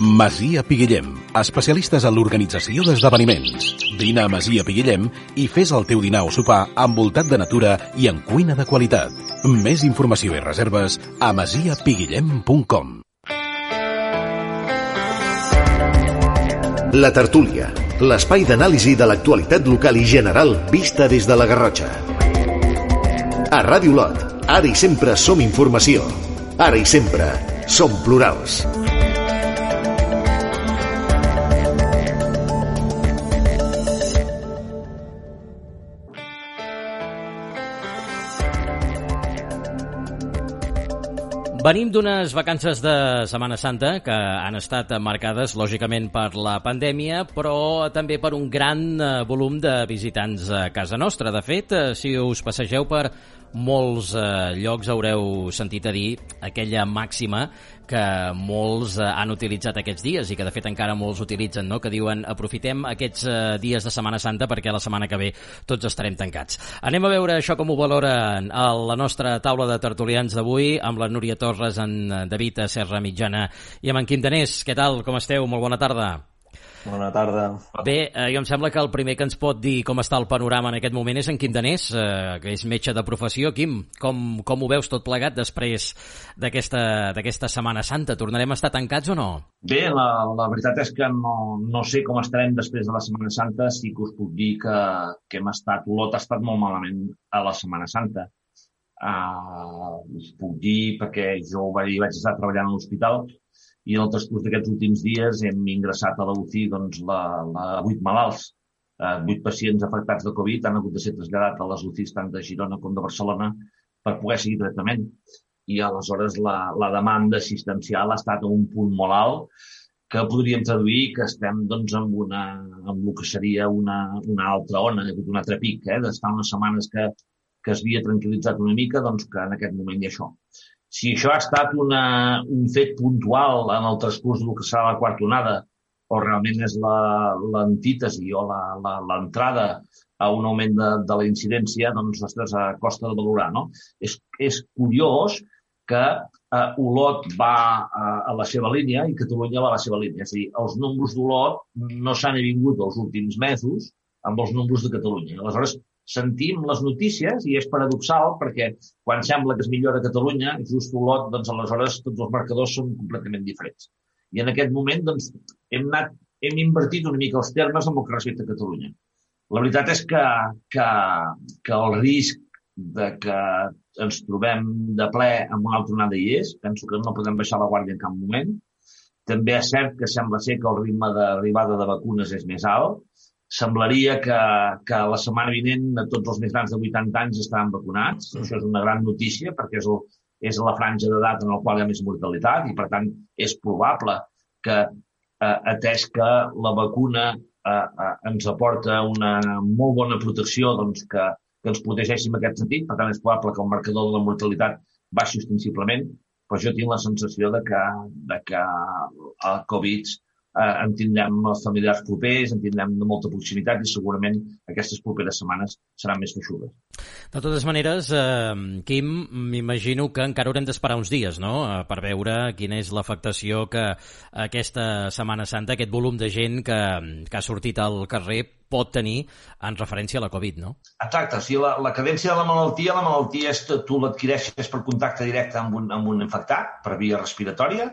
Masia Piguillem, especialistes en l'organització d'esdeveniments. Vine a Masia Piguillem i fes el teu dinar o sopar envoltat de natura i en cuina de qualitat. Més informació i reserves a masiapiguillem.com La Tertúlia, l'espai d'anàlisi de l'actualitat local i general vista des de la Garrotxa. A Ràdio Lot, ara i sempre som informació. Ara i sempre som plurals. Venim d'unes vacances de Setmana Santa que han estat marcades, lògicament, per la pandèmia, però també per un gran eh, volum de visitants a casa nostra. De fet, eh, si us passegeu per molts eh, llocs haureu sentit a dir aquella màxima que molts eh, han utilitzat aquests dies i que de fet encara molts utilitzen, no? que diuen aprofitem aquests eh, dies de Setmana Santa perquè la setmana que ve tots estarem tancats. Anem a veure això com ho valoren a la nostra taula de tertulians d'avui amb la Núria Torres, en David Serra Mitjana i amb en Quim Danés. Què tal? Com esteu? Molt bona tarda. Bona tarda. Bé, eh, jo em sembla que el primer que ens pot dir com està el panorama en aquest moment és en Quim Danés, eh, que és metge de professió. Quim, com, com ho veus tot plegat després d'aquesta Setmana Santa? Tornarem a estar tancats o no? Bé, la, la veritat és que no, no sé com estarem després de la Setmana Santa. Sí que us puc dir que, que hem estat, Olot ha estat molt malament a la Setmana Santa. Uh, us puc dir perquè jo vaig, vaig estar treballant a l'hospital i en el transcurs d'aquests últims dies hem ingressat a la UCI doncs, la, la, 8 malalts, eh, 8 pacients afectats de Covid han hagut de ser traslladats a les UCIs tant de Girona com de Barcelona per poder seguir tractament. I aleshores la, la demanda assistencial ha estat a un punt molt alt que podríem traduir que estem doncs, amb, una, amb el que seria una, una altra ona, un altre pic, eh? d'estar unes setmanes que, que es havia tranquil·litzat una mica, doncs que en aquest moment hi ha això si això ha estat una, un fet puntual en el transcurs del que serà la quarta onada, o realment és l'antítesi o l'entrada a un augment de, de la incidència, doncs, ostres, a costa de valorar, no? És, és curiós que eh, Olot va a, a la seva línia i Catalunya va a la seva línia. És a dir, els números d'Olot no s'han avingut els últims mesos amb els números de Catalunya. Aleshores, sentim les notícies i és paradoxal perquè quan sembla que es millora Catalunya, just Olot, doncs aleshores tots els marcadors són completament diferents. I en aquest moment doncs, hem, anat, hem invertit una mica els termes amb el que respecta a Catalunya. La veritat és que, que, que el risc de que ens trobem de ple amb una altra onada hi és. Penso que no podem baixar la guàrdia en cap moment. També és cert que sembla ser que el ritme d'arribada de vacunes és més alt Semblaria que, que la setmana vinent tots els més grans de 80 anys estaran vacunats. Mm. Això és una gran notícia perquè és, el, és la franja d'edat en la qual hi ha més mortalitat i, per tant, és probable que, eh, atès que la vacuna eh, eh, ens aporta una molt bona protecció doncs, que, que ens protegeixi en aquest sentit, per tant, és probable que el marcador de la mortalitat baixi ostensiblement, però jo tinc la sensació de que, de que el Covid eh, en tindrem familiars propers, en tindrem de molta proximitat i segurament aquestes properes setmanes seran més feixudes. De totes maneres, eh, Quim, m'imagino que encara haurem d'esperar uns dies, no?, eh, per veure quina és l'afectació que aquesta Setmana Santa, aquest volum de gent que, que ha sortit al carrer pot tenir en referència a la Covid, no? Exacte, o sigui, la, la cadència de la malaltia, la malaltia és que tu l'adquireixes per contacte directe amb un, amb un infectat, per via respiratòria,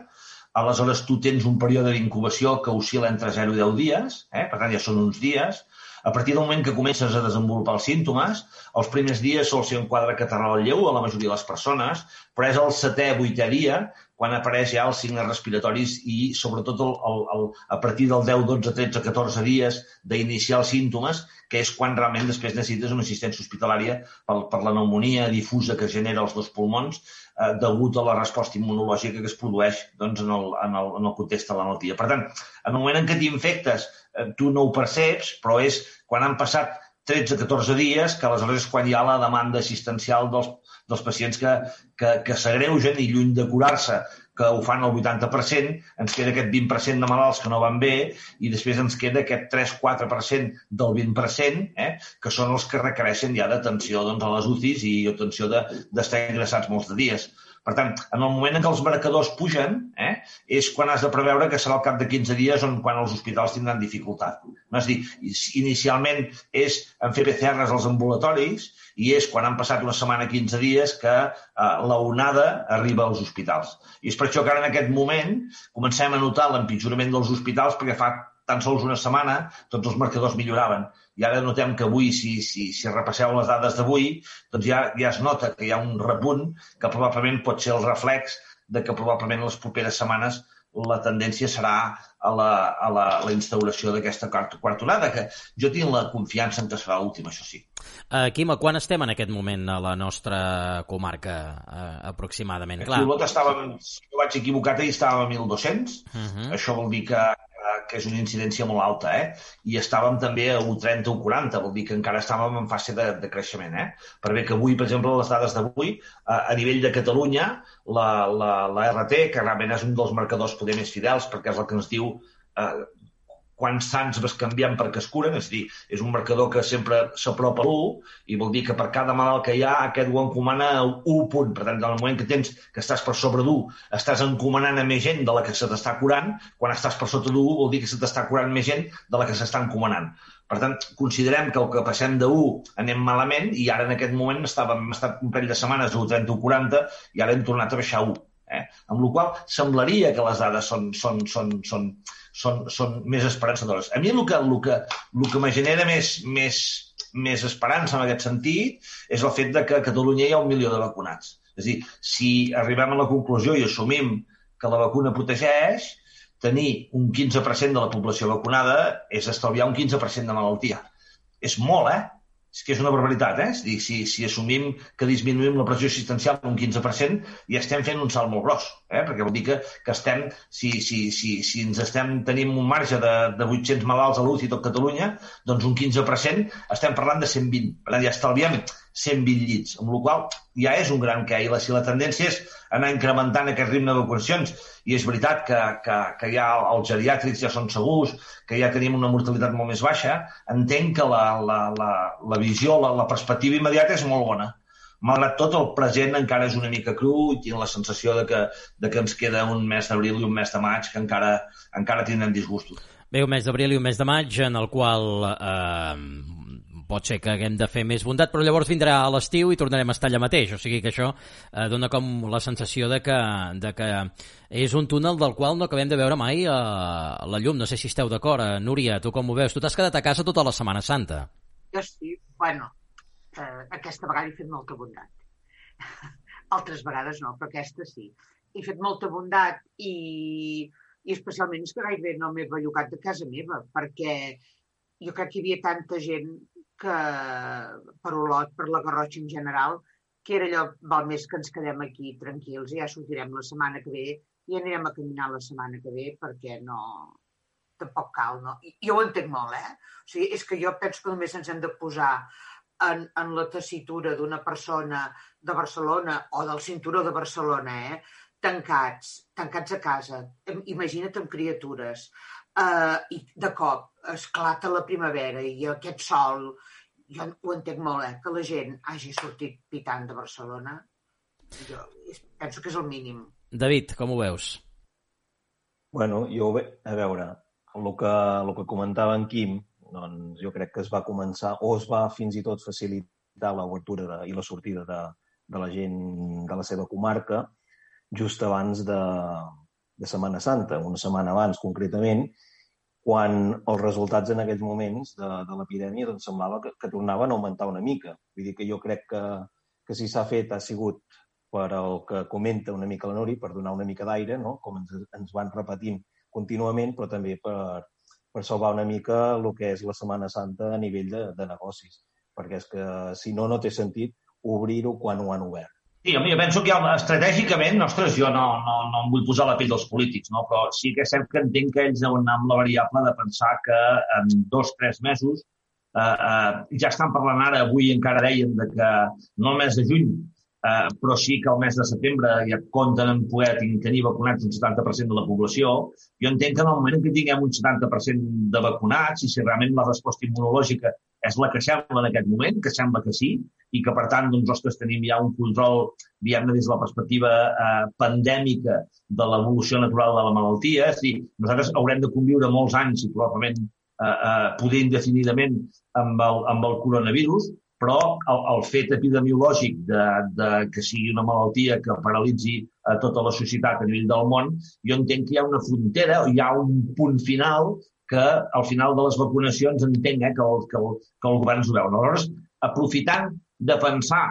aleshores tu tens un període d'incubació que oscil·la entre 0 i 10 dies, eh? per tant ja són uns dies, a partir del moment que comences a desenvolupar els símptomes, els primers dies sol ser un quadre catarral lleu a la majoria de les persones, però és el setè, vuitè dia quan apareix ja els signes respiratoris i sobretot el, el, el, a partir del 10, 12, 13, 14 dies d'iniciar els símptomes, que és quan realment després necessites una assistència hospitalària per, per la pneumonia difusa que genera els dos pulmons eh, degut a la resposta immunològica que es produeix doncs, en, el, en, el, en el context de la malaltia. Per tant, en el moment en què t'infectes, eh, tu no ho perceps, però és quan han passat 13-14 dies que aleshores és quan hi ha la demanda assistencial dels, dels pacients que, que, que s'agreugen i lluny de curar-se que ho fan el 80%, ens queda aquest 20% de malalts que no van bé i després ens queda aquest 3-4% del 20%, eh, que són els que requereixen ja d'atenció doncs, a les UCIs i atenció d'estar de, ingressats molts de dies. Per tant, en el moment en què els marcadors pugen, eh, és quan has de preveure que serà al cap de 15 dies on quan els hospitals tindran dificultat. No? És dir, inicialment és en fer PCRs als ambulatoris i és quan han passat una setmana, 15 dies, que eh, la onada arriba als hospitals. I és per això que ara en aquest moment comencem a notar l'empitjorament dels hospitals perquè fa tan sols una setmana tots els marcadors milloraven i ara notem que avui, si, si, si repasseu les dades d'avui, doncs ja, ja es nota que hi ha un repunt que probablement pot ser el reflex de que probablement en les properes setmanes la tendència serà a la, a la, a la instauració d'aquesta quarta, quarta onada, que jo tinc la confiança en que serà l'última, això sí. Uh, Quim, quan estem en aquest moment a la nostra comarca, uh, aproximadament? Clar. Aquí estàvem, si no vaig equivocat, ahir estàvem a 1.200. Uh -huh. Això vol dir que que és una incidència molt alta, eh? I estàvem també a 1,30 o 40, vol dir que encara estàvem en fase de, de creixement, eh? Per bé que avui, per exemple, les dades d'avui, a, a nivell de Catalunya, la, la, la RT, que realment és un dels marcadors poder més fidels, perquè és el que ens diu eh, quants sants vas canviant perquè es curen, és dir, és un marcador que sempre s'apropa a l'1 i vol dir que per cada malalt que hi ha aquest ho encomana a 1 punt. Per tant, en el moment que tens que estàs per sobre d'1, estàs encomanant a més gent de la que se t'està curant, quan estàs per sota d'1 vol dir que se t'està curant més gent de la que s'està encomanant. Per tant, considerem que el que passem de 1 anem malament i ara en aquest moment estàvem, hem estat un parell de setmanes a 30 o 40 i ara hem tornat a baixar a 1. Eh? Amb la qual semblaria que les dades són, són, són, són, són, són més esperançadores. A mi el que, el que, el que me genera més, més, més esperança en aquest sentit és el fet de que a Catalunya hi ha un milió de vacunats. És a dir, si arribem a la conclusió i assumim que la vacuna protegeix, tenir un 15% de la població vacunada és estalviar un 15% de malaltia. És molt, eh? És que és una barbaritat, eh? Dir, si, si assumim que disminuïm la pressió assistencial un 15%, ja estem fent un salt molt gros, eh? perquè vol dir que, que estem, si, si, si, si ens estem, tenim un marge de, de 800 malalts a l'UCI tot Catalunya, doncs un 15% estem parlant de 120. Per tant, ja estalviem 120 llits, amb la qual ja és un gran que, i la, si la tendència és anar incrementant aquest ritme de vacunacions, i és veritat que, que, que ja els geriàtrics ja són segurs, que ja tenim una mortalitat molt més baixa, entenc que la, la, la, la visió, la, la perspectiva immediata és molt bona. Malgrat tot, el present encara és una mica cru i tinc la sensació de que, de que ens queda un mes d'abril i un mes de maig que encara, encara tindrem disgustos. Bé, un mes d'abril i un mes de maig en el qual eh, pot ser que haguem de fer més bondat, però llavors vindrà a l'estiu i tornarem a estar allà mateix. O sigui que això eh, dona com la sensació de que, de que és un túnel del qual no acabem de veure mai eh, la llum. No sé si esteu d'acord. Eh, Núria, tu com ho veus? Tu t'has quedat a casa tota la Setmana Santa. Jo sí. Bueno, eh, aquesta vegada he fet molta bondat. Altres vegades no, però aquesta sí. He fet molta bondat i, i especialment és que gairebé no m'he bellugat de casa meva, perquè jo crec que hi havia tanta gent que per Olot, per la Garrotxa en general, que era allò, val més que ens quedem aquí tranquils ja sortirem la setmana que ve i anirem a caminar la setmana que ve perquè no... tampoc cal, no? I, jo ho entenc molt, eh? O sigui, és que jo penso que només ens hem de posar en, en la tessitura d'una persona de Barcelona o del cinturó de Barcelona, eh? tancats, tancats a casa. Imagina't amb criatures. Uh, I de cop esclata la primavera i aquest sol, jo ho entenc molt, eh, que la gent hagi sortit pitant de Barcelona, jo penso que és el mínim. David, com ho veus? Bueno, jo, a veure, el que, el que comentava en Quim, doncs jo crec que es va començar, o es va fins i tot facilitar l'obertura i la sortida de, de la gent de la seva comarca just abans de, de Setmana Santa, una setmana abans concretament, quan els resultats en aquells moments de, de l'epidèmia doncs, semblava que, que tornaven a augmentar una mica. Vull dir que jo crec que, que si s'ha fet ha sigut per el que comenta una mica la Nuri, per donar una mica d'aire, no? com ens, ens van repetint contínuament, però també per, per salvar una mica el que és la Setmana Santa a nivell de, de negocis. Perquè és que, si no, no té sentit obrir-ho quan ho han obert. Sí, home, jo penso que estratègicament, ostres, jo no, no, no em vull posar la pell dels polítics, no? però sí que és cert que entenc que ells deuen anar amb la variable de pensar que en dos, tres mesos eh, eh, ja estan parlant ara, avui encara deien de que no el mes de juny, eh, però sí que el mes de setembre ja compten en poder tenir vacunats un 70% de la població. Jo entenc que en el moment en què tinguem un 70% de vacunats, i si realment la resposta immunològica és la que sembla en aquest moment, que sembla que sí, i que, per tant, doncs, ostres, tenim ja un control, diguem-ne, des de la perspectiva eh, pandèmica de l'evolució natural de la malaltia. És dir, nosaltres haurem de conviure molts anys i probablement eh, eh, poder indefinidament amb el, amb el coronavirus, però el, el fet epidemiològic de, de que sigui una malaltia que paralitzi a tota la societat a nivell del món, jo entenc que hi ha una frontera, hi ha un punt final que al final de les vacunacions entenc eh, que, el, que, el, que el govern ho veu. Aleshores, aprofitant de pensar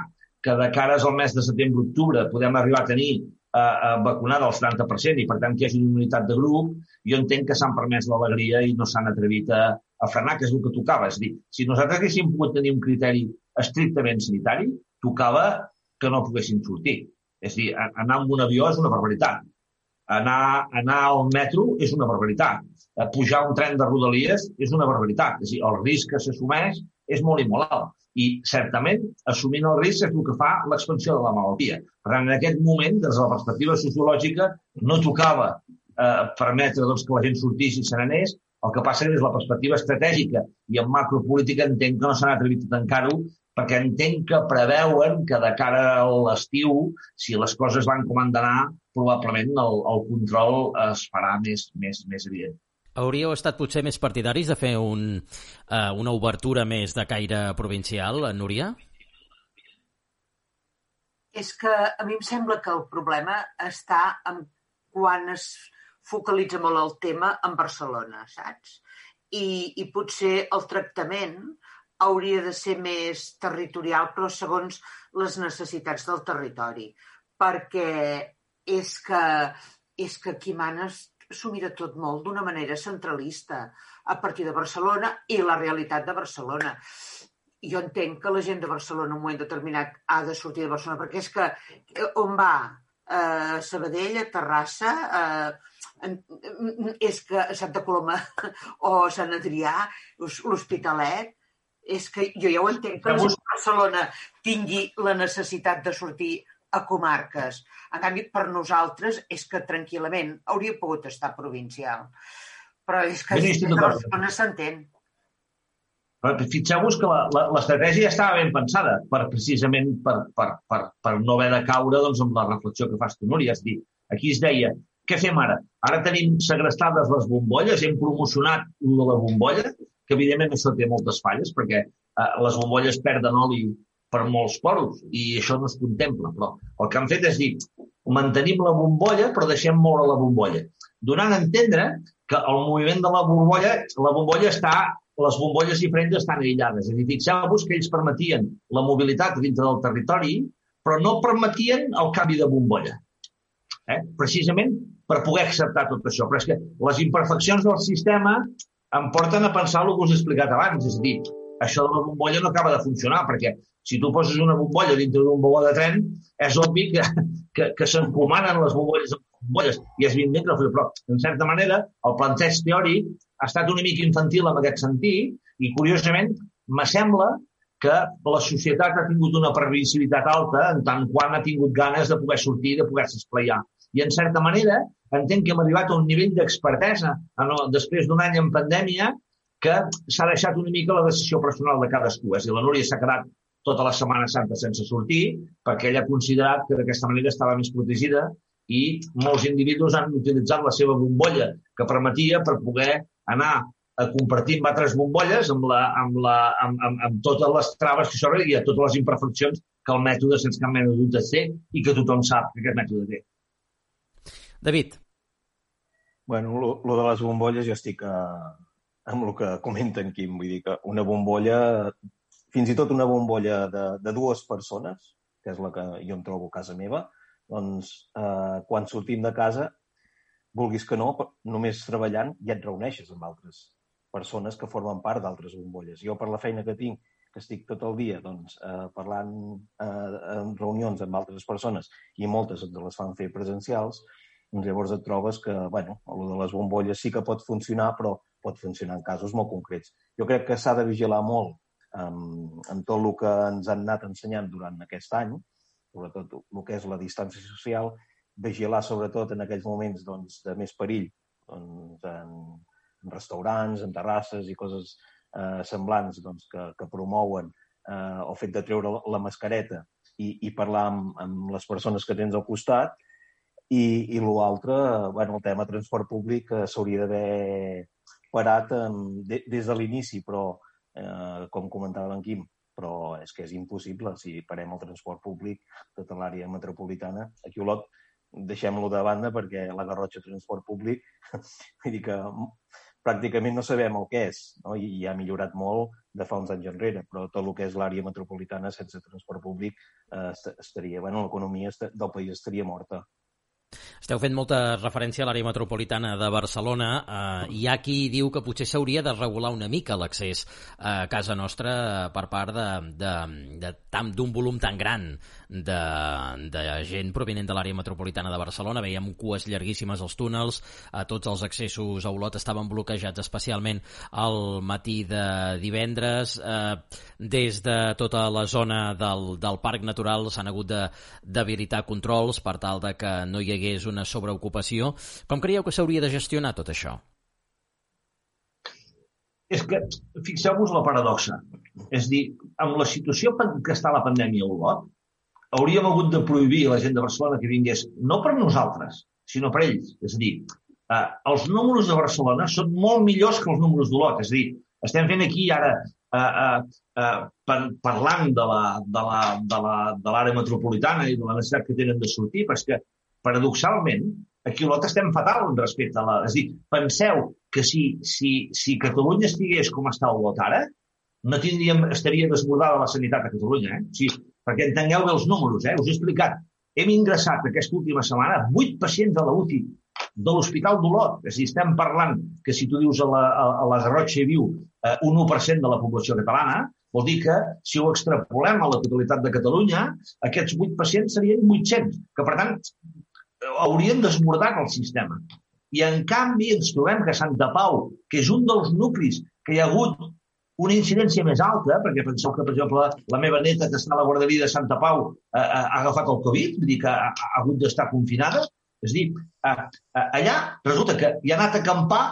que de cares al mes de setembre-octubre podem arribar a tenir eh, eh, vacunada al 70% i, per tant, que hi hagi una unitat de grup, jo entenc que s'han permès l'alegria i no s'han atrevit a, a frenar, que és el que tocava. És dir, si nosaltres haguéssim pogut tenir un criteri estrictament sanitari, tocava que no poguessin sortir. És dir, anar amb un avió és una barbaritat. Anar, anar al metro és una barbaritat. Pujar un tren de rodalies és una barbaritat. És dir, el risc que s'assumeix és molt i molt alt. I, certament, assumint el risc és el que fa l'expansió de la malaltia. Per tant, en aquest moment, des de la perspectiva sociològica, no tocava eh, permetre doncs, que la gent sortís i se n'anés, el que passa és la perspectiva estratègica i en macropolítica entenc que no s'han atrevit a tancar-ho perquè entenc que preveuen que de cara a l'estiu, si les coses van com han d'anar, probablement el, el control es farà més, més, més evident. Hauríeu estat potser més partidaris de fer un, uh, una obertura més de caire provincial, Núria? És que a mi em sembla que el problema està en quan es focalitza molt el tema en Barcelona, saps? I, i potser el tractament hauria de ser més territorial, però segons les necessitats del territori. Perquè és que, és que qui manes s'ho mira tot molt d'una manera centralista a partir de Barcelona i la realitat de Barcelona. Jo entenc que la gent de Barcelona en un moment determinat ha de sortir de Barcelona, perquè és que eh, on va? Eh, Sabadell, a Terrassa, eh, és que Santa Coloma o Sant Adrià, l'Hospitalet, és que jo ja ho entenc que la Barcelona tingui la necessitat de sortir a comarques. En canvi, per nosaltres és que tranquil·lament hauria pogut estar provincial. Però és que a Barcelona s'entén. Fixeu-vos que l'estratègia estava ben pensada per precisament per, per, per, per no haver de caure doncs, amb la reflexió que fas tu, Núria. És dir, aquí es deia, què fem ara? Ara tenim segrestades les bombolles, hem promocionat la bombolla, que evidentment això té moltes falles, perquè eh, les bombolles perden oli per molts poros i això no es contempla. Però el que han fet és dir, mantenim la bombolla però deixem moure la bombolla. Donant a entendre que el moviment de la bombolla, la bombolla està, les bombolles i frens estan aïllades. És a dir, fixeu-vos que ells permetien la mobilitat dintre del territori, però no permetien el canvi de bombolla. Eh? Precisament per poder acceptar tot això. Però és que les imperfeccions del sistema em porten a pensar el que us he explicat abans. És a dir, això de la bombolla no acaba de funcionar, perquè si tu poses una bombolla dintre d'un vagó de tren, és obvi que, que, que s'encomanen les bombolles bombolles i ben bé que però en certa manera el planteig teòric ha estat una mica infantil en aquest sentit i curiosament me sembla que la societat ha tingut una previsibilitat alta en tant quan ha tingut ganes de poder sortir, de poder-se esplaiar. I, en certa manera, entenc que hem arribat a un nivell d'expertesa després d'un any en pandèmia que s'ha deixat una mica la decisió personal de cadascú. És a dir, la Núria s'ha quedat tota la Setmana Santa sense sortir perquè ella ha considerat que d'aquesta manera estava més protegida i molts individus han utilitzat la seva bombolla que permetia per poder anar a compartir amb altres bombolles amb, la, amb, la, amb, amb, amb totes les traves que s'obren i a totes les imperfeccions que el mètode sense cap mena de dubte té i que tothom sap que aquest mètode té. David. Bueno, lo, lo de les bombolles jo estic a, eh, amb el que comenta en Quim. Vull dir que una bombolla, fins i tot una bombolla de, de dues persones, que és la que jo em trobo a casa meva, doncs eh, quan sortim de casa, vulguis que no, només treballant ja et reuneixes amb altres persones que formen part d'altres bombolles. Jo, per la feina que tinc, que estic tot el dia doncs, eh, parlant eh, en reunions amb altres persones i moltes ens les fan fer presencials, doncs llavors et trobes que, bueno, el de les bombolles sí que pot funcionar, però pot funcionar en casos molt concrets. Jo crec que s'ha de vigilar molt amb, amb tot el que ens han anat ensenyant durant aquest any, sobretot el que és la distància social, vigilar sobretot en aquells moments doncs, de més perill, doncs, en, en restaurants, en terrasses i coses eh, semblants doncs, que, que promouen eh, el fet de treure la mascareta i, i parlar amb, amb les persones que tens al costat, i, i l'altre, bueno, el tema transport públic eh, s'hauria d'haver parat en, de, des de l'inici, però, eh, com comentava en Quim, però és que és impossible si parem el transport públic tota l'àrea metropolitana. Aquí Olot deixem-lo de banda perquè la Garrotxa Transport Públic, vull dir que pràcticament no sabem el que és, no? I, i ha millorat molt de fa uns anys enrere, però tot el que és l'àrea metropolitana sense transport públic eh, estaria, bueno, l'economia del país estaria morta. Esteu fent molta referència a l'àrea metropolitana de Barcelona. Eh, hi ha qui diu que potser s'hauria de regular una mica l'accés a casa nostra per part d'un volum tan gran de, de gent provenent de l'àrea metropolitana de Barcelona. Veiem cues llarguíssimes als túnels, a tots els accessos a Olot estaven bloquejats especialment al matí de divendres. Eh, des de tota la zona del, del Parc Natural s'han hagut d'habilitar controls per tal de que no hi hagués una sobreocupació. Com creieu que s'hauria de gestionar tot això? És que, fixeu-vos la paradoxa. És dir, amb la situació que està la pandèmia a Olot, hauríem hagut de prohibir a la gent de Barcelona que vingués, no per nosaltres, sinó per ells. És a dir, eh, els números de Barcelona són molt millors que els números d'Olot. És a dir, estem fent aquí ara, eh, eh, eh, per, parlant de l'àrea de la, de la, de metropolitana i de la necessitat que tenen de sortir, que, paradoxalment, aquí Olot estem fatal respecte a la... És a dir, penseu que si, si, si Catalunya estigués com està Olot ara, no tindríem, estaria desbordada la sanitat a Catalunya. Eh? O sigui, perquè entengueu bé els números, eh? us he explicat. Hem ingressat aquesta última setmana 8 pacients a la UCI de l'Hospital d'Olot. És a dir, estem parlant que si tu dius a la, a, a la Garrotxa hi viu eh, un 1% de la població catalana, vol dir que si ho extrapolem a la totalitat de Catalunya, aquests 8 pacients serien 800, que per tant haurien desbordat el sistema. I en canvi ens trobem que Santa Pau, que és un dels nuclis que hi ha hagut una incidència més alta, perquè penseu que, per exemple, la meva neta que està a la guarderia de Santa Pau eh, eh, ha agafat el Covid, vull dir que ha, ha hagut d'estar confinada. És a dir, eh, eh, allà resulta que hi ha anat a acampar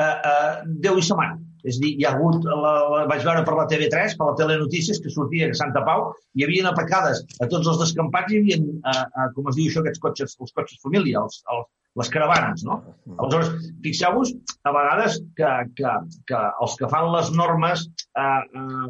eh, eh, 10 i setmana. És a dir, hi ha hagut, la, la, vaig veure per la TV3, per la Telenotícies, que sortia a Santa Pau, hi havia apacades a tots els descampats, hi havia, eh, eh, com es diu això, aquests cotxes, els cotxes família, els, els, les caravanes, no? Aleshores, fixeu-vos a vegades que, que, que els que fan les normes eh, eh,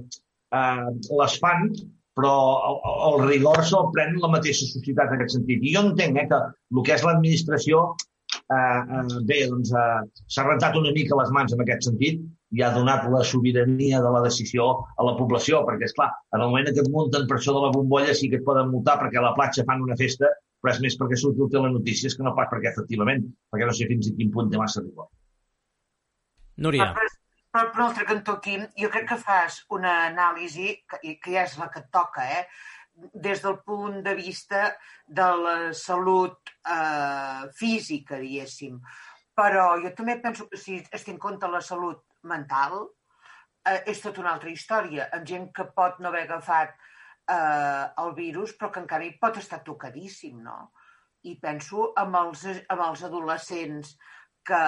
eh, les fan, però el, el rigor se'l pren la mateixa societat en aquest sentit. I jo entenc eh, que el que és l'administració eh, eh, bé, doncs eh, s'ha rentat una mica les mans en aquest sentit i ha donat la sobirania de la decisió a la població, perquè, és clar, en el moment que et munten per això de la bombolla sí que et poden multar perquè a la platja fan una festa, però és més perquè surti a les notícies que no pas perquè, efectivament, perquè no sé fins a quin punt té massa rigor. Núria. Però, però, per l'altre cantó, Quim, jo crec que fas una anàlisi, que, que ja és la que et toca, eh? des del punt de vista de la salut eh, física, diguéssim. Però jo també penso que si es té en compte la salut mental, eh, és tota una altra història, amb gent que pot no haver agafat eh, el virus, però que encara hi pot estar tocadíssim, no? I penso amb els, amb els adolescents que,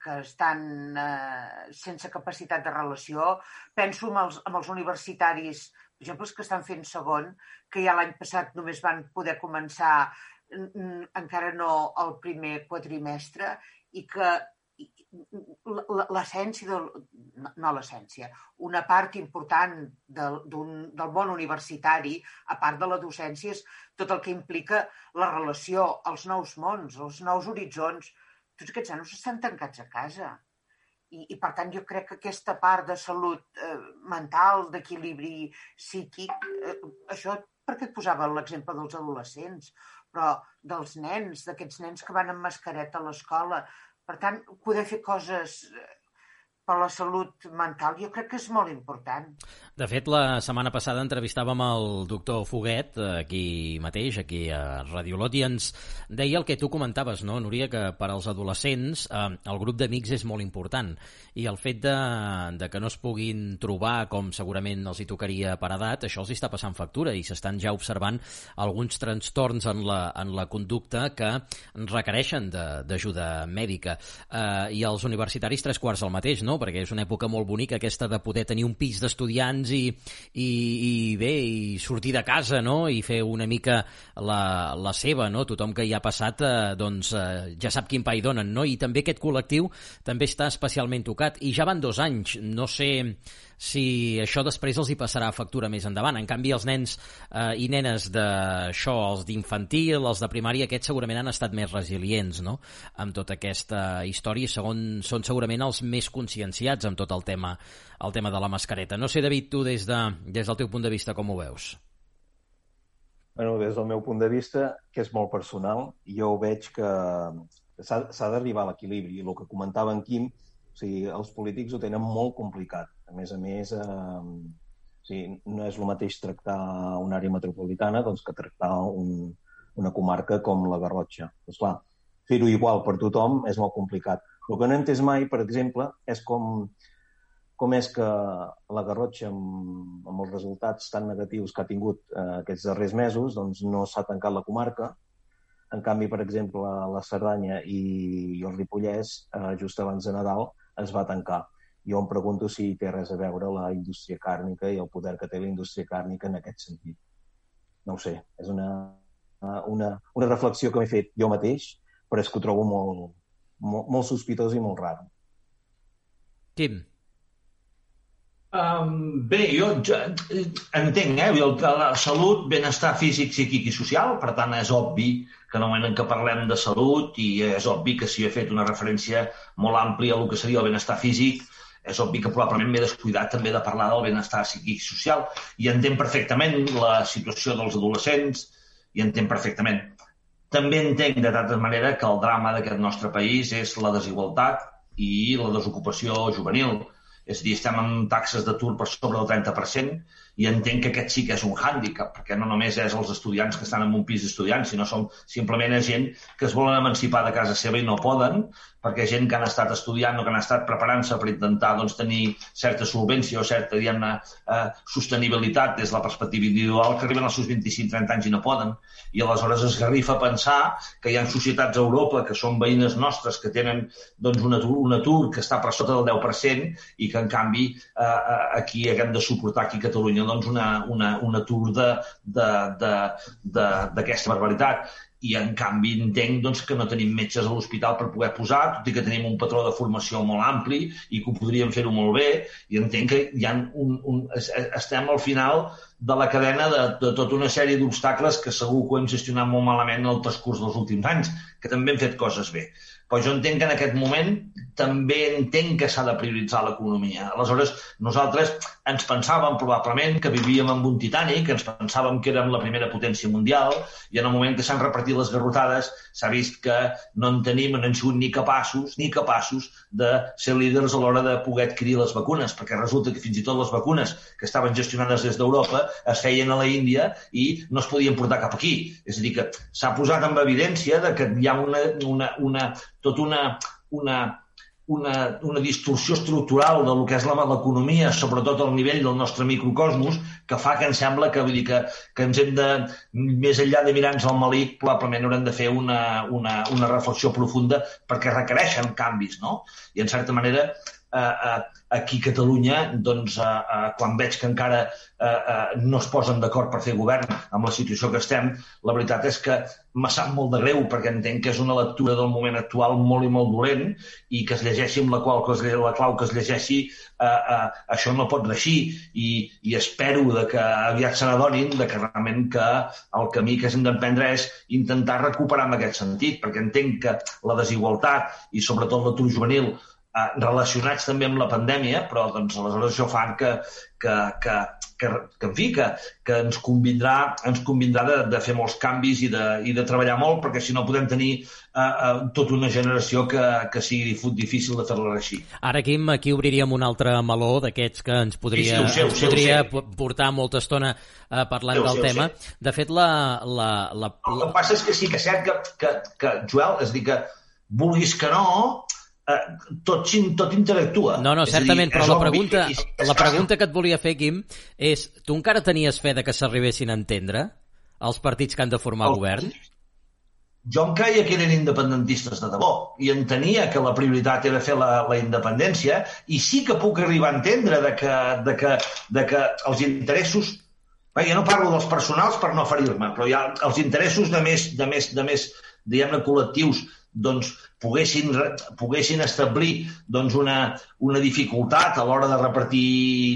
que estan eh, sense capacitat de relació, penso amb els, amb els universitaris, per exemple, els que estan fent segon, que ja l'any passat només van poder començar encara no el primer quadrimestre i que l'essència del, no l'essència, una part important del, del món universitari, a part de la docència, és tot el que implica la relació, els nous mons, els nous horitzons. Tots aquests nanos estan tancats a casa. I, i per tant, jo crec que aquesta part de salut eh, mental, d'equilibri psíquic, eh, això perquè et posava l'exemple dels adolescents, però dels nens, d'aquests nens que van amb mascareta a l'escola. Per tant, poder fer coses per la salut mental jo crec que és molt important. De fet, la setmana passada entrevistàvem el doctor Foguet, aquí mateix, aquí a Radiolot, i ens deia el que tu comentaves, no, Núria, que per als adolescents eh, el grup d'amics és molt important, i el fet de, de que no es puguin trobar com segurament els hi tocaria per edat, això els està passant factura, i s'estan ja observant alguns trastorns en la, en la conducta que requereixen d'ajuda mèdica. Eh, I els universitaris tres quarts del mateix, no? No? perquè és una època molt bonica aquesta de poder tenir un pis d'estudiants i, i, i bé, i sortir de casa no? i fer una mica la, la seva, no? tothom que hi ha passat eh, doncs eh, ja sap quin pa hi donen, no? i també aquest col·lectiu també està especialment tocat, i ja van dos anys, no sé si això després els hi passarà factura més endavant. En canvi, els nens eh, i nenes d'això, els d'infantil, els de primària, aquests segurament han estat més resilients no? amb tota aquesta història segon, són segurament els més conscienciats amb tot el tema, el tema de la mascareta. No sé, David, tu des, de, des del teu punt de vista com ho veus? Bueno, des del meu punt de vista, que és molt personal, jo veig que s'ha d'arribar a l'equilibri. El que comentava en Quim, o sigui, els polítics ho tenen molt complicat. A més a més, eh, o sigui, no és el mateix tractar una àrea metropolitana doncs, que tractar un, una comarca com la Garrotxa. Doncs clar, fer-ho igual per tothom és molt complicat. El que no he entès mai, per exemple, és com, com és que la Garrotxa, amb, amb els resultats tan negatius que ha tingut eh, aquests darrers mesos, doncs no s'ha tancat la comarca. En canvi, per exemple, la Cerdanya i, i el Ripollès, eh, just abans de Nadal, es va tancar. Jo em pregunto si té res a veure la indústria càrnica i el poder que té la indústria càrnica en aquest sentit. No ho sé, és una, una, una reflexió que m'he fet jo mateix, però és que ho trobo molt, molt, molt sospitós i molt raro. Quim? Um, bé, jo ja, entenc, eh? El, la salut, benestar físic, psíquic i social, per tant, és obvi que en el moment en què parlem de salut, i és obvi que si he fet una referència molt àmplia al que seria el benestar físic, és obvi que probablement m'he descuidat també de parlar del benestar psíquic i social i entenc perfectament la situació dels adolescents i entenc perfectament. També entenc de tota manera que el drama d'aquest nostre país és la desigualtat i la desocupació juvenil. És a dir, estem amb taxes d'atur per sobre del 30%, i entenc que aquest sí que és un hàndicap, perquè no només és els estudiants que estan en un pis d'estudiants, sinó som simplement gent que es volen emancipar de casa seva i no poden, perquè gent que han estat estudiant o que han estat preparant-se per intentar doncs, tenir certa solvència o certa diguem eh, sostenibilitat des de la perspectiva individual, que arriben als seus 25-30 anys i no poden. I aleshores es garrifa pensar que hi ha societats a Europa que són veïnes nostres que tenen doncs, un, atur, un atur que està per sota del 10% i que, en canvi, eh, eh aquí haguem de suportar aquí a Catalunya doncs, una, una, un atur d'aquesta barbaritat i en canvi entenc doncs, que no tenim metges a l'hospital per poder posar, tot i que tenim un patró de formació molt ampli i que ho podríem fer-ho molt bé, i entenc que hi un, un, estem al final de la cadena de, de tota una sèrie d'obstacles que segur que ho hem gestionat molt malament en el transcurs dels últims anys, que també hem fet coses bé. Però jo entenc que en aquest moment també entenc que s'ha de prioritzar l'economia. Aleshores, nosaltres ens pensàvem probablement que vivíem en un Titanic, ens pensàvem que érem la primera potència mundial, i en el moment que s'han repartit les garrotades s'ha vist que no en tenim, no hem sigut ni capaços, ni capaços de ser líders a l'hora de poder adquirir les vacunes, perquè resulta que fins i tot les vacunes que estaven gestionades des d'Europa es feien a la Índia i no es podien portar cap aquí. És a dir, que s'ha posat en evidència de que hi ha una, una, una tota una, una, una, una distorsió estructural de lo que és l'economia, sobretot al nivell del nostre microcosmos, que fa que em sembla que, vull dir, que, que ens hem de, més enllà de mirar-nos al malic, probablement haurem de fer una, una, una reflexió profunda perquè requereixen canvis, no? I, en certa manera, eh, aquí a Catalunya, doncs, eh, quan veig que encara eh, eh, no es posen d'acord per fer govern amb la situació que estem, la veritat és que me sap molt de greu perquè entenc que és una lectura del moment actual molt i molt dolent i que es llegeixi amb la qual que es, la clau que es llegeixi eh, eh, això no pot reixir i, i espero de que aviat se n'adonin que realment que el camí que hem d'emprendre és intentar recuperar en aquest sentit perquè entenc que la desigualtat i sobretot l'atur juvenil eh, relacionats també amb la pandèmia, però doncs, aleshores això fa que, que, que, que, que en fi, que, que ens convindrà, ens convindrà de, de fer molts canvis i de, i de treballar molt, perquè si no podem tenir eh, eh, tota una generació que, que sigui difícil de fer-la així. Ara, Quim, aquí obriríem un altre meló d'aquests que ens podria, sí, sí, sé, ens podria portar molta estona eh, parlant sé, del sé, tema. De fet, la, la, la... El que passa és que sí que és cert que, que, que Joel, és dir, que vulguis que no, tot, tot interactua. No, no, certament, dir, però la pregunta, que, la pregunta que et volia fer, Quim, és tu encara tenies fe de que s'arribessin a entendre els partits que han de formar el, govern? jo em creia que eren independentistes de debò i entenia que la prioritat era fer la, la independència i sí que puc arribar a entendre de que, de que, de que els interessos Bé, jo no parlo dels personals per no ferir-me, però ha els interessos de més, de més, de més diguem-ne, col·lectius doncs, poguessin, poguessin establir doncs, una, una dificultat a l'hora de repartir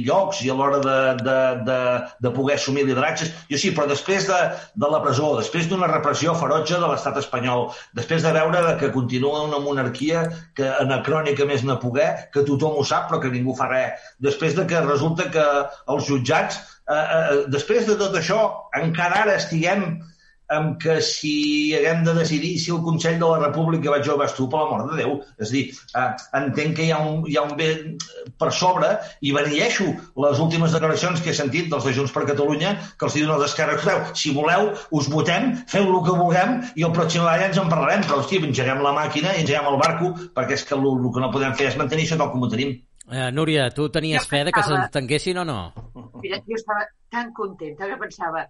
llocs i a l'hora de, de, de, de poder assumir lideratges. Jo sí, però després de, de la presó, després d'una repressió ferotge de l'estat espanyol, després de veure que continua una monarquia que anacrònica més no poder, que tothom ho sap però que ningú fa res, després de que resulta que els jutjats, eh, eh, després de tot això, encara ara estiguem amb que si haguem de decidir si el Consell de la República vaig jo vas tu, per l'amor de Déu. És a dir, eh, entenc que hi ha, un, hi ha un bé per sobre i benilleixo les últimes declaracions que he sentit dels de Junts per Catalunya que els diuen als esquerres, si voleu, us votem, feu el que vulguem i el pròxim any ens en parlarem, però, hòstia, engeguem la màquina i engeguem el barco perquè és que el, el que no podem fer és mantenir això tal com ho tenim. Eh, Núria, tu tenies jo fe de que s'entenguessin o no? Mira, jo estava tan contenta que pensava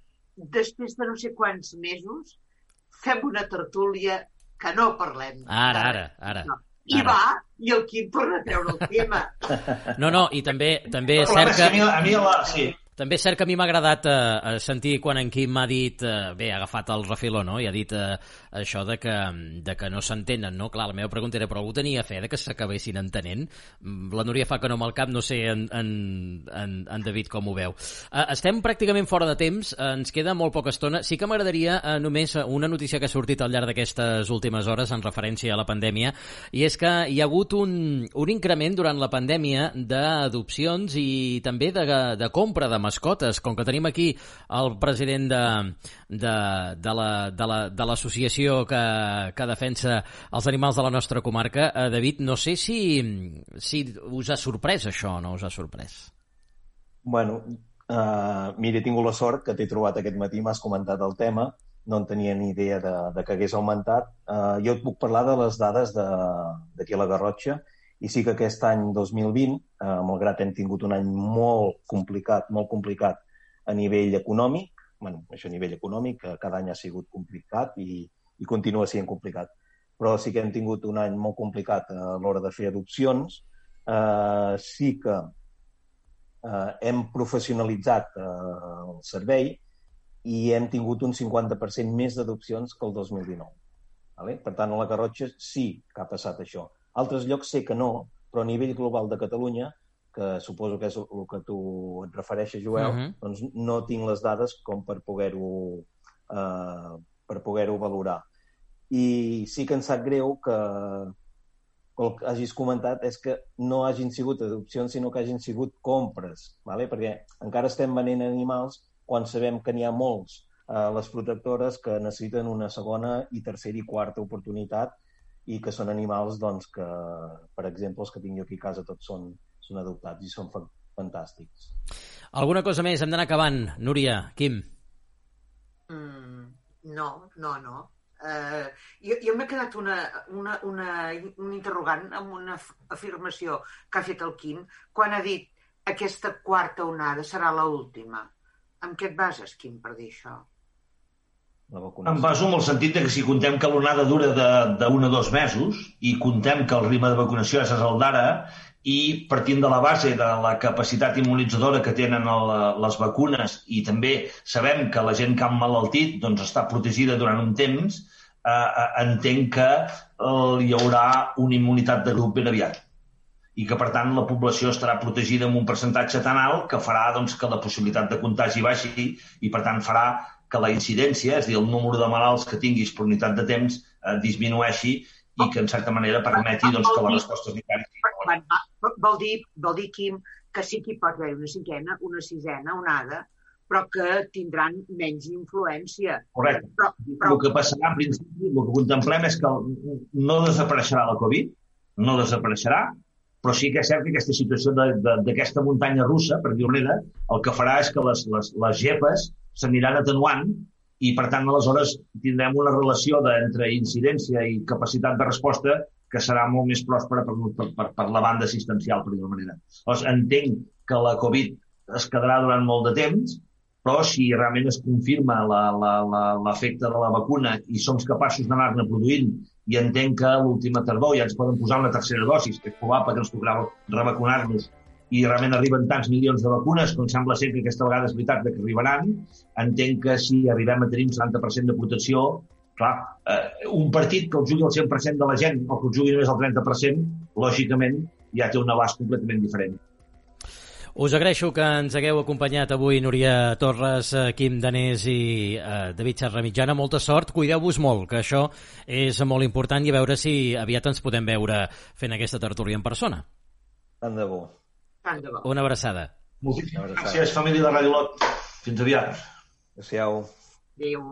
després de no sé quants mesos, fem una tertúlia que no parlem. Ara, ara, ara. No. I ara. va, i el Quim torna a treure el tema. No, no, i també, també és cert que... A mi, a mi la, sí, també és cert que a mi m'ha agradat eh, sentir quan en Quim m'ha dit, eh, bé, ha agafat el refiló, no? I ha dit eh, això de que, de que no s'entenen, no? Clar, la meva pregunta era, però algú tenia fe de que s'acabessin entenent? Mm, la Núria fa que no amb el cap, no sé en, en, en, en David com ho veu. Eh, estem pràcticament fora de temps, eh, ens queda molt poca estona. Sí que m'agradaria eh, només una notícia que ha sortit al llarg d'aquestes últimes hores en referència a la pandèmia, i és que hi ha hagut un, un increment durant la pandèmia d'adopcions i també de, de compra de mascotes. Com que tenim aquí el president de, de, de l'associació la, que, que defensa els animals de la nostra comarca, eh, David, no sé si, si us ha sorprès això o no us ha sorprès. Bueno, uh, mira, he tingut la sort que t'he trobat aquest matí, m'has comentat el tema, no en tenia ni idea de, de que hagués augmentat. Uh, jo et puc parlar de les dades d'aquí a la Garrotxa, i sí que aquest any 2020, eh, malgrat hem tingut un any molt complicat, molt complicat a nivell econòmic, bueno, això a nivell econòmic, que cada any ha sigut complicat i, i continua sent complicat, però sí que hem tingut un any molt complicat a l'hora de fer adopcions. Eh, sí que eh, hem professionalitzat eh, el servei i hem tingut un 50% més d'adopcions que el 2019. Vale? Per tant, a la Garrotxa sí que ha passat això. Altres llocs sé que no, però a nivell global de Catalunya, que suposo que és el que tu et refereixes, Joel, uh mhm. -huh. doncs no tinc les dades com per poder-ho eh, per poder-ho valorar. I sí que ens sap greu que el que hagis comentat és que no hagin sigut adopcions, sinó que hagin sigut compres, ¿vale? perquè encara estem venent animals quan sabem que n'hi ha molts eh, les protectores que necessiten una segona i tercera i quarta oportunitat i que són animals doncs, que, per exemple, els que tinc jo aquí a casa tots són, són adoptats i són fantàstics. Alguna cosa més? Hem d'anar acabant. Núria, Quim. Mm, no, no, no. Uh, jo jo m'he quedat una, una, una, un interrogant amb una afirmació que ha fet el Quim quan ha dit aquesta quarta onada serà l última. Amb què et bases, Quim, per dir això? Em baso en el sentit que si contem que l'onada dura d'un a dos mesos i contem que el ritme de vacunació és el d'ara i partint de la base de la capacitat immunitzadora que tenen el, les vacunes i també sabem que la gent que ha malaltit doncs, està protegida durant un temps, eh, eh, entenc que eh, hi haurà una immunitat de grup ben aviat. I que, per tant, la població estarà protegida amb un percentatge tan alt que farà doncs, que la possibilitat de contagi baixi i, per tant, farà que la incidència, és a dir, el número de malalts que tinguis per unitat de temps, eh, disminueixi i que, en certa manera, permeti doncs, que la resposta sanitària... Vol dir, vol dir, Quim, que sí que hi pot haver una cinquena, una sisena, onada, però que tindran menys influència. Correcte. Però, però... El que passarà, en principi, el que contemplem és que no desapareixerà la Covid, no desapareixerà, però sí que és cert que aquesta situació d'aquesta muntanya russa, per dir-ho el que farà és que les, les, les gepes s'aniran atenuant i, per tant, aleshores tindrem una relació entre incidència i capacitat de resposta que serà molt més pròspera per, per, per, per la banda assistencial, per dir-ho manera. Llavors, entenc que la Covid es quedarà durant molt de temps, però si realment es confirma l'efecte de la vacuna i som capaços d'anar-ne produint i entenc que l'última tardor ja ens poden posar una tercera dosi, que és probable que ens tocarà revacunar-nos i realment arriben tants milions de vacunes, com sembla ser que aquesta vegada és veritat que arribaran, entenc que si arribem a tenir un 70% de protecció, clar, eh, un partit que el jugui el 100% de la gent o que el jugui només el 30%, lògicament ja té un abast completament diferent. Us agraeixo que ens hagueu acompanyat avui Núria Torres, eh, Quim Danés i eh, David Serra Mitjana. Molta sort, cuideu-vos molt, que això és molt important i a veure si aviat ens podem veure fent aquesta tertúlia en persona. Tant de bo. Tant de bo. Una abraçada. Moltíssimes gràcies, família de Radio Lot. Fins aviat. Adéu-siau. Adéu.